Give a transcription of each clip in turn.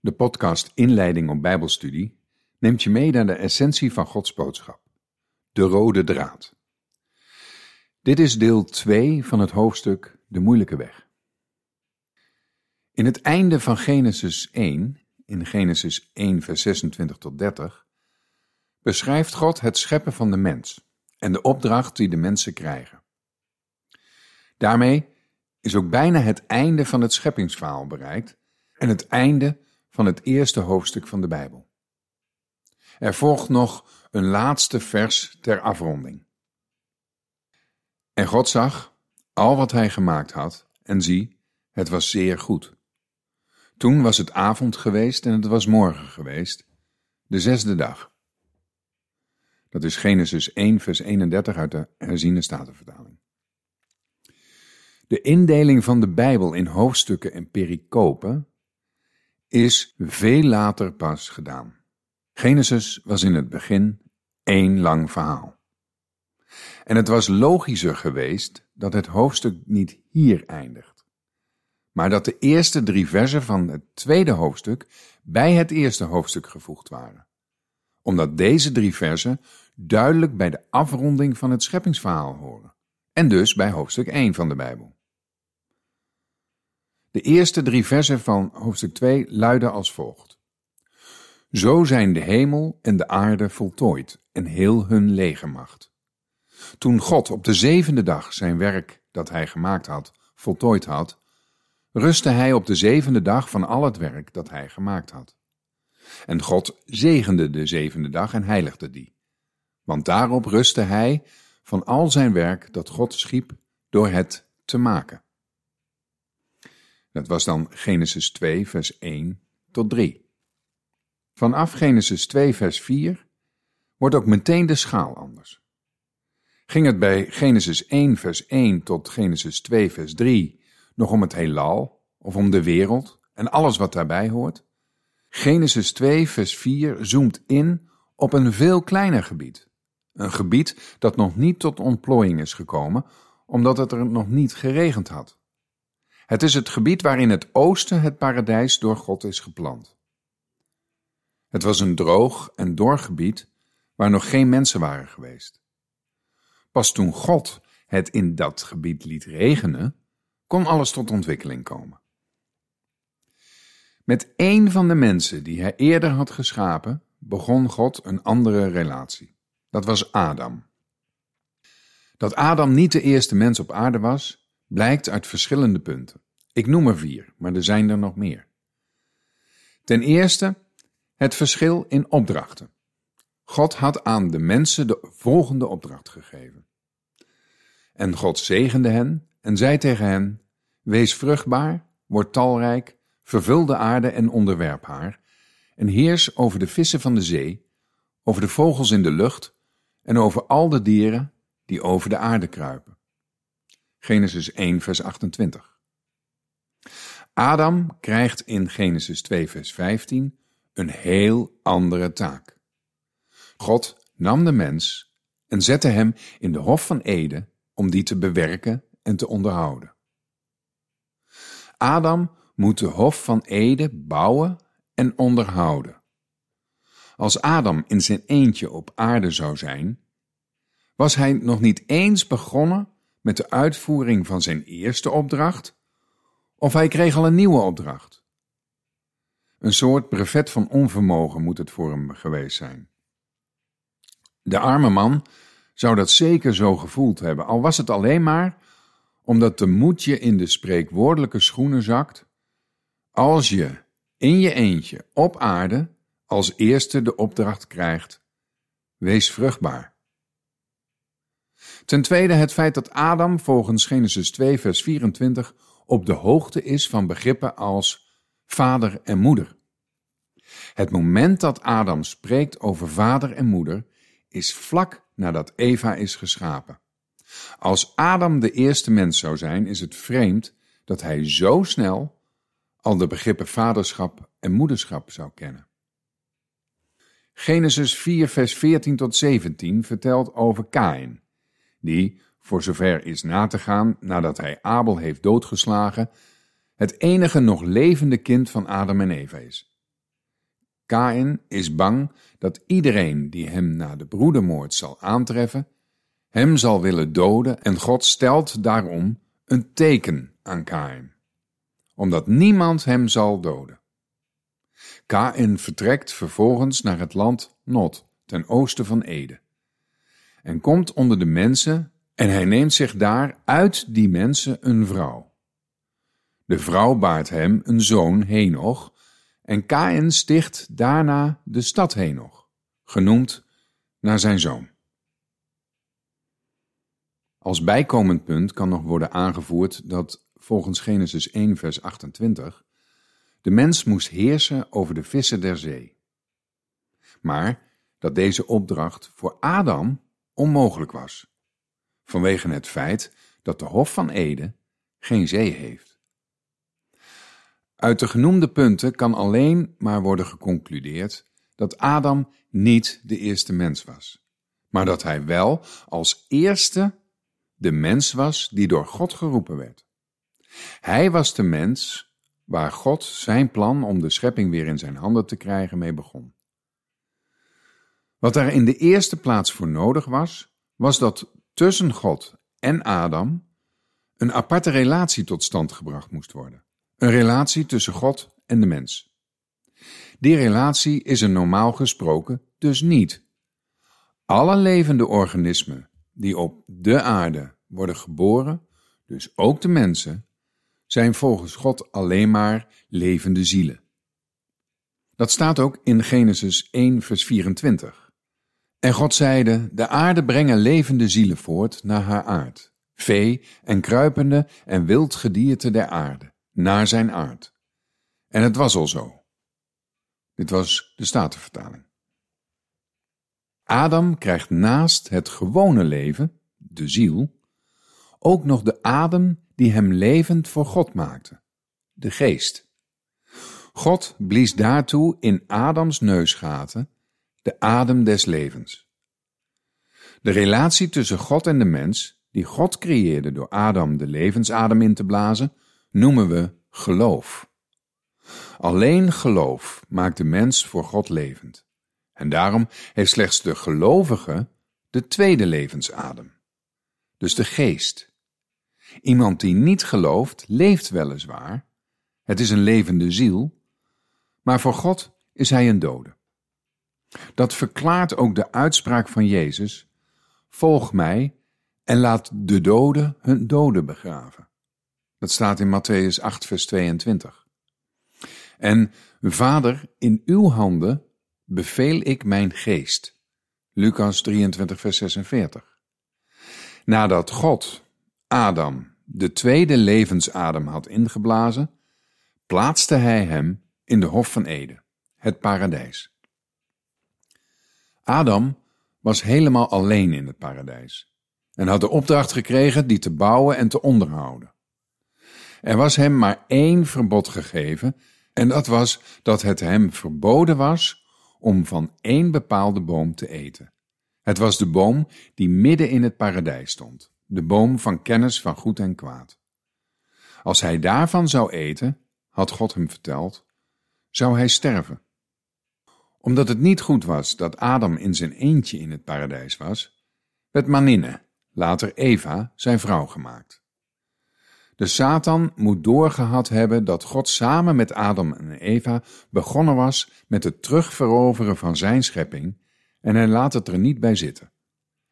De podcast Inleiding op Bijbelstudie neemt je mee naar de essentie van Gods boodschap, de rode draad. Dit is deel 2 van het hoofdstuk De moeilijke weg. In het einde van Genesis 1, in Genesis 1 vers 26 tot 30, beschrijft God het scheppen van de mens en de opdracht die de mensen krijgen. Daarmee is ook bijna het einde van het scheppingsverhaal bereikt en het einde van het eerste hoofdstuk van de Bijbel. Er volgt nog een laatste vers ter afronding. En God zag al wat hij gemaakt had, en zie, het was zeer goed. Toen was het avond geweest en het was morgen geweest, de zesde dag. Dat is Genesis 1, vers 31 uit de herziene statenvertaling. De indeling van de Bijbel in hoofdstukken en pericopen is veel later pas gedaan. Genesis was in het begin één lang verhaal. En het was logischer geweest dat het hoofdstuk niet hier eindigt, maar dat de eerste drie versen van het tweede hoofdstuk bij het eerste hoofdstuk gevoegd waren, omdat deze drie versen duidelijk bij de afronding van het scheppingsverhaal horen, en dus bij hoofdstuk 1 van de Bijbel. De eerste drie versen van hoofdstuk 2 luiden als volgt. Zo zijn de hemel en de aarde voltooid en heel hun legermacht. Toen God op de zevende dag zijn werk dat hij gemaakt had, voltooid had, rustte hij op de zevende dag van al het werk dat hij gemaakt had. En God zegende de zevende dag en heiligde die. Want daarop rustte hij van al zijn werk dat God schiep door het te maken. Dat was dan Genesis 2, vers 1 tot 3. Vanaf Genesis 2, vers 4 wordt ook meteen de schaal anders. Ging het bij Genesis 1, vers 1 tot Genesis 2, vers 3 nog om het heelal of om de wereld en alles wat daarbij hoort? Genesis 2, vers 4 zoomt in op een veel kleiner gebied. Een gebied dat nog niet tot ontplooiing is gekomen, omdat het er nog niet geregend had. Het is het gebied waarin het oosten het paradijs door God is geplant. Het was een droog en dor gebied waar nog geen mensen waren geweest. Pas toen God het in dat gebied liet regenen, kon alles tot ontwikkeling komen. Met één van de mensen die hij eerder had geschapen, begon God een andere relatie. Dat was Adam. Dat Adam niet de eerste mens op aarde was, blijkt uit verschillende punten. Ik noem er vier, maar er zijn er nog meer. Ten eerste het verschil in opdrachten. God had aan de mensen de volgende opdracht gegeven. En God zegende hen en zei tegen hen: Wees vruchtbaar, word talrijk, vervul de aarde en onderwerp haar, en heers over de vissen van de zee, over de vogels in de lucht en over al de dieren die over de aarde kruipen. Genesis 1, vers 28. Adam krijgt in Genesis 2, vers 15 een heel andere taak. God nam de mens en zette hem in de Hof van Eden om die te bewerken en te onderhouden. Adam moet de Hof van Eden bouwen en onderhouden. Als Adam in zijn eentje op aarde zou zijn, was hij nog niet eens begonnen met de uitvoering van zijn eerste opdracht, of hij kreeg al een nieuwe opdracht. Een soort brevet van onvermogen moet het voor hem geweest zijn. De arme man zou dat zeker zo gevoeld hebben, al was het alleen maar omdat de moed je in de spreekwoordelijke schoenen zakt, als je in je eentje op aarde als eerste de opdracht krijgt: wees vruchtbaar. Ten tweede het feit dat Adam volgens Genesis 2 vers 24 op de hoogte is van begrippen als vader en moeder. Het moment dat Adam spreekt over vader en moeder is vlak nadat Eva is geschapen. Als Adam de eerste mens zou zijn, is het vreemd dat hij zo snel al de begrippen vaderschap en moederschap zou kennen. Genesis 4, vers 14 tot 17 vertelt over Kain, die, voor zover is na te gaan nadat hij Abel heeft doodgeslagen, het enige nog levende kind van Adam en Eva is. Kain is bang dat iedereen die hem na de broedermoord zal aantreffen, hem zal willen doden en God stelt daarom een teken aan Kain, omdat niemand hem zal doden. Kain vertrekt vervolgens naar het land Not, ten oosten van Ede, en komt onder de mensen en hij neemt zich daar uit die mensen een vrouw. De vrouw baart hem een zoon Henoch, en Kain sticht daarna de stad Henoch, genoemd naar zijn zoon. Als bijkomend punt kan nog worden aangevoerd dat volgens Genesis 1 vers 28 de mens moest heersen over de vissen der zee. Maar dat deze opdracht voor Adam onmogelijk was, vanwege het feit dat de Hof van Ede geen zee heeft. Uit de genoemde punten kan alleen maar worden geconcludeerd dat Adam niet de eerste mens was, maar dat hij wel als eerste de mens was die door God geroepen werd. Hij was de mens waar God zijn plan om de schepping weer in zijn handen te krijgen mee begon. Wat er in de eerste plaats voor nodig was, was dat tussen God en Adam een aparte relatie tot stand gebracht moest worden. Een relatie tussen God en de mens. Die relatie is er normaal gesproken dus niet. Alle levende organismen die op de aarde worden geboren, dus ook de mensen, zijn volgens God alleen maar levende zielen. Dat staat ook in Genesis 1, vers 24. En God zeide: De aarde brengen levende zielen voort naar haar aard, vee en kruipende en wild gedierte der aarde, naar zijn aard. En het was al zo. Dit was de Statenvertaling. Adam krijgt naast het gewone leven, de ziel, ook nog de adem die hem levend voor God maakte, de geest. God blies daartoe in Adams neusgaten de adem des levens. De relatie tussen God en de mens, die God creëerde door Adam de levensadem in te blazen, noemen we geloof. Alleen geloof maakt de mens voor God levend. En daarom heeft slechts de gelovige de tweede levensadem, dus de geest. Iemand die niet gelooft, leeft weliswaar. Het is een levende ziel, maar voor God is hij een dode. Dat verklaart ook de uitspraak van Jezus: Volg mij en laat de doden hun doden begraven. Dat staat in Matthäus 8, vers 22. En Vader, in uw handen beveel ik mijn geest. Lucas 23, vers 46. Nadat God Adam de tweede levensadem had ingeblazen, plaatste hij hem in de Hof van Eden, het paradijs. Adam was helemaal alleen in het paradijs en had de opdracht gekregen die te bouwen en te onderhouden. Er was hem maar één verbod gegeven, en dat was dat het hem verboden was om van één bepaalde boom te eten. Het was de boom die midden in het paradijs stond de boom van kennis van goed en kwaad. Als hij daarvan zou eten, had God hem verteld, zou hij sterven. Omdat het niet goed was dat Adam in zijn eentje in het paradijs was, werd Maninne, later Eva, zijn vrouw gemaakt. De Satan moet doorgehad hebben dat God samen met Adam en Eva begonnen was met het terugveroveren van zijn schepping en hij laat het er niet bij zitten.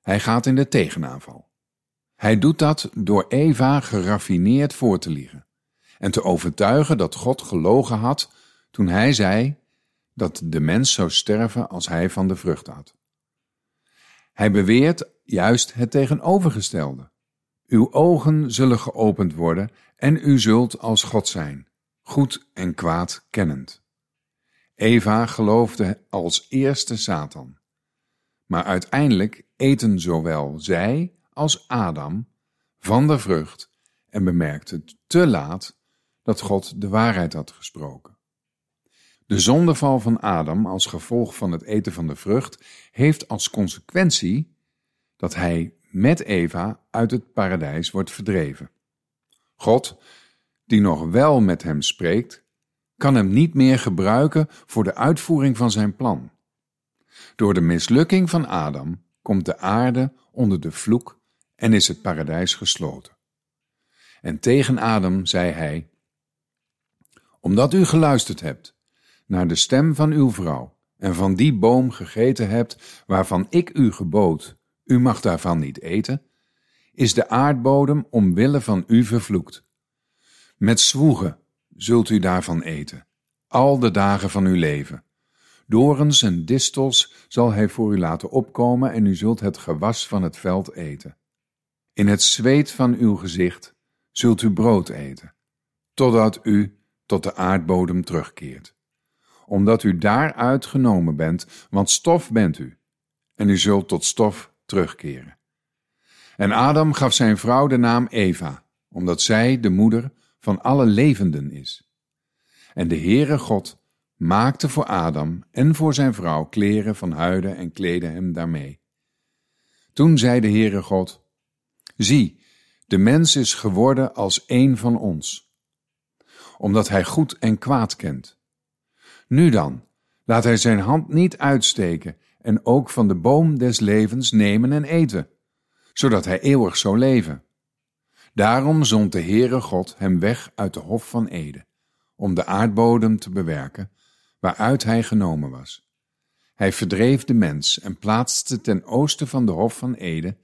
Hij gaat in de tegenaanval. Hij doet dat door Eva geraffineerd voor te liegen en te overtuigen dat God gelogen had toen hij zei dat de mens zou sterven als hij van de vrucht had. Hij beweert juist het tegenovergestelde. Uw ogen zullen geopend worden en u zult als God zijn, goed en kwaad kennend. Eva geloofde als eerste Satan. Maar uiteindelijk eten zowel zij als Adam van de vrucht en bemerkte te laat dat God de waarheid had gesproken. De zondeval van Adam als gevolg van het eten van de vrucht heeft als consequentie dat hij met Eva uit het paradijs wordt verdreven. God, die nog wel met hem spreekt, kan hem niet meer gebruiken voor de uitvoering van zijn plan. Door de mislukking van Adam komt de aarde onder de vloek en is het paradijs gesloten. En tegen Adam zei hij: Omdat u geluisterd hebt naar de stem van uw vrouw en van die boom gegeten hebt waarvan ik u gebood, u mag daarvan niet eten, is de aardbodem omwille van u vervloekt. Met zwoegen zult u daarvan eten, al de dagen van uw leven. Dorens en distels zal hij voor u laten opkomen en u zult het gewas van het veld eten. In het zweet van uw gezicht zult u brood eten, totdat u tot de aardbodem terugkeert. Omdat u daaruit genomen bent, want stof bent u, en u zult tot stof terugkeren. En Adam gaf zijn vrouw de naam Eva, omdat zij de moeder van alle levenden is. En de Heere God maakte voor Adam en voor zijn vrouw kleren van huiden en kleedde hem daarmee. Toen zei de Heere God, Zie, de mens is geworden als een van ons, omdat hij goed en kwaad kent. Nu dan, laat hij zijn hand niet uitsteken en ook van de boom des levens nemen en eten, zodat hij eeuwig zou leven. Daarom zond de Heere God hem weg uit de hof van Eden, om de aardbodem te bewerken, waaruit hij genomen was. Hij verdreef de mens en plaatste ten oosten van de hof van Eden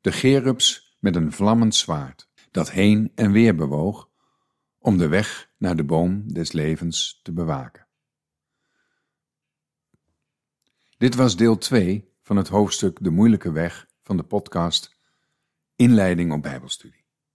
de gerubs met een vlammend zwaard, dat heen en weer bewoog, om de weg naar de boom des levens te bewaken. Dit was deel 2 van het hoofdstuk De moeilijke weg van de podcast Inleiding op Bijbelstudie.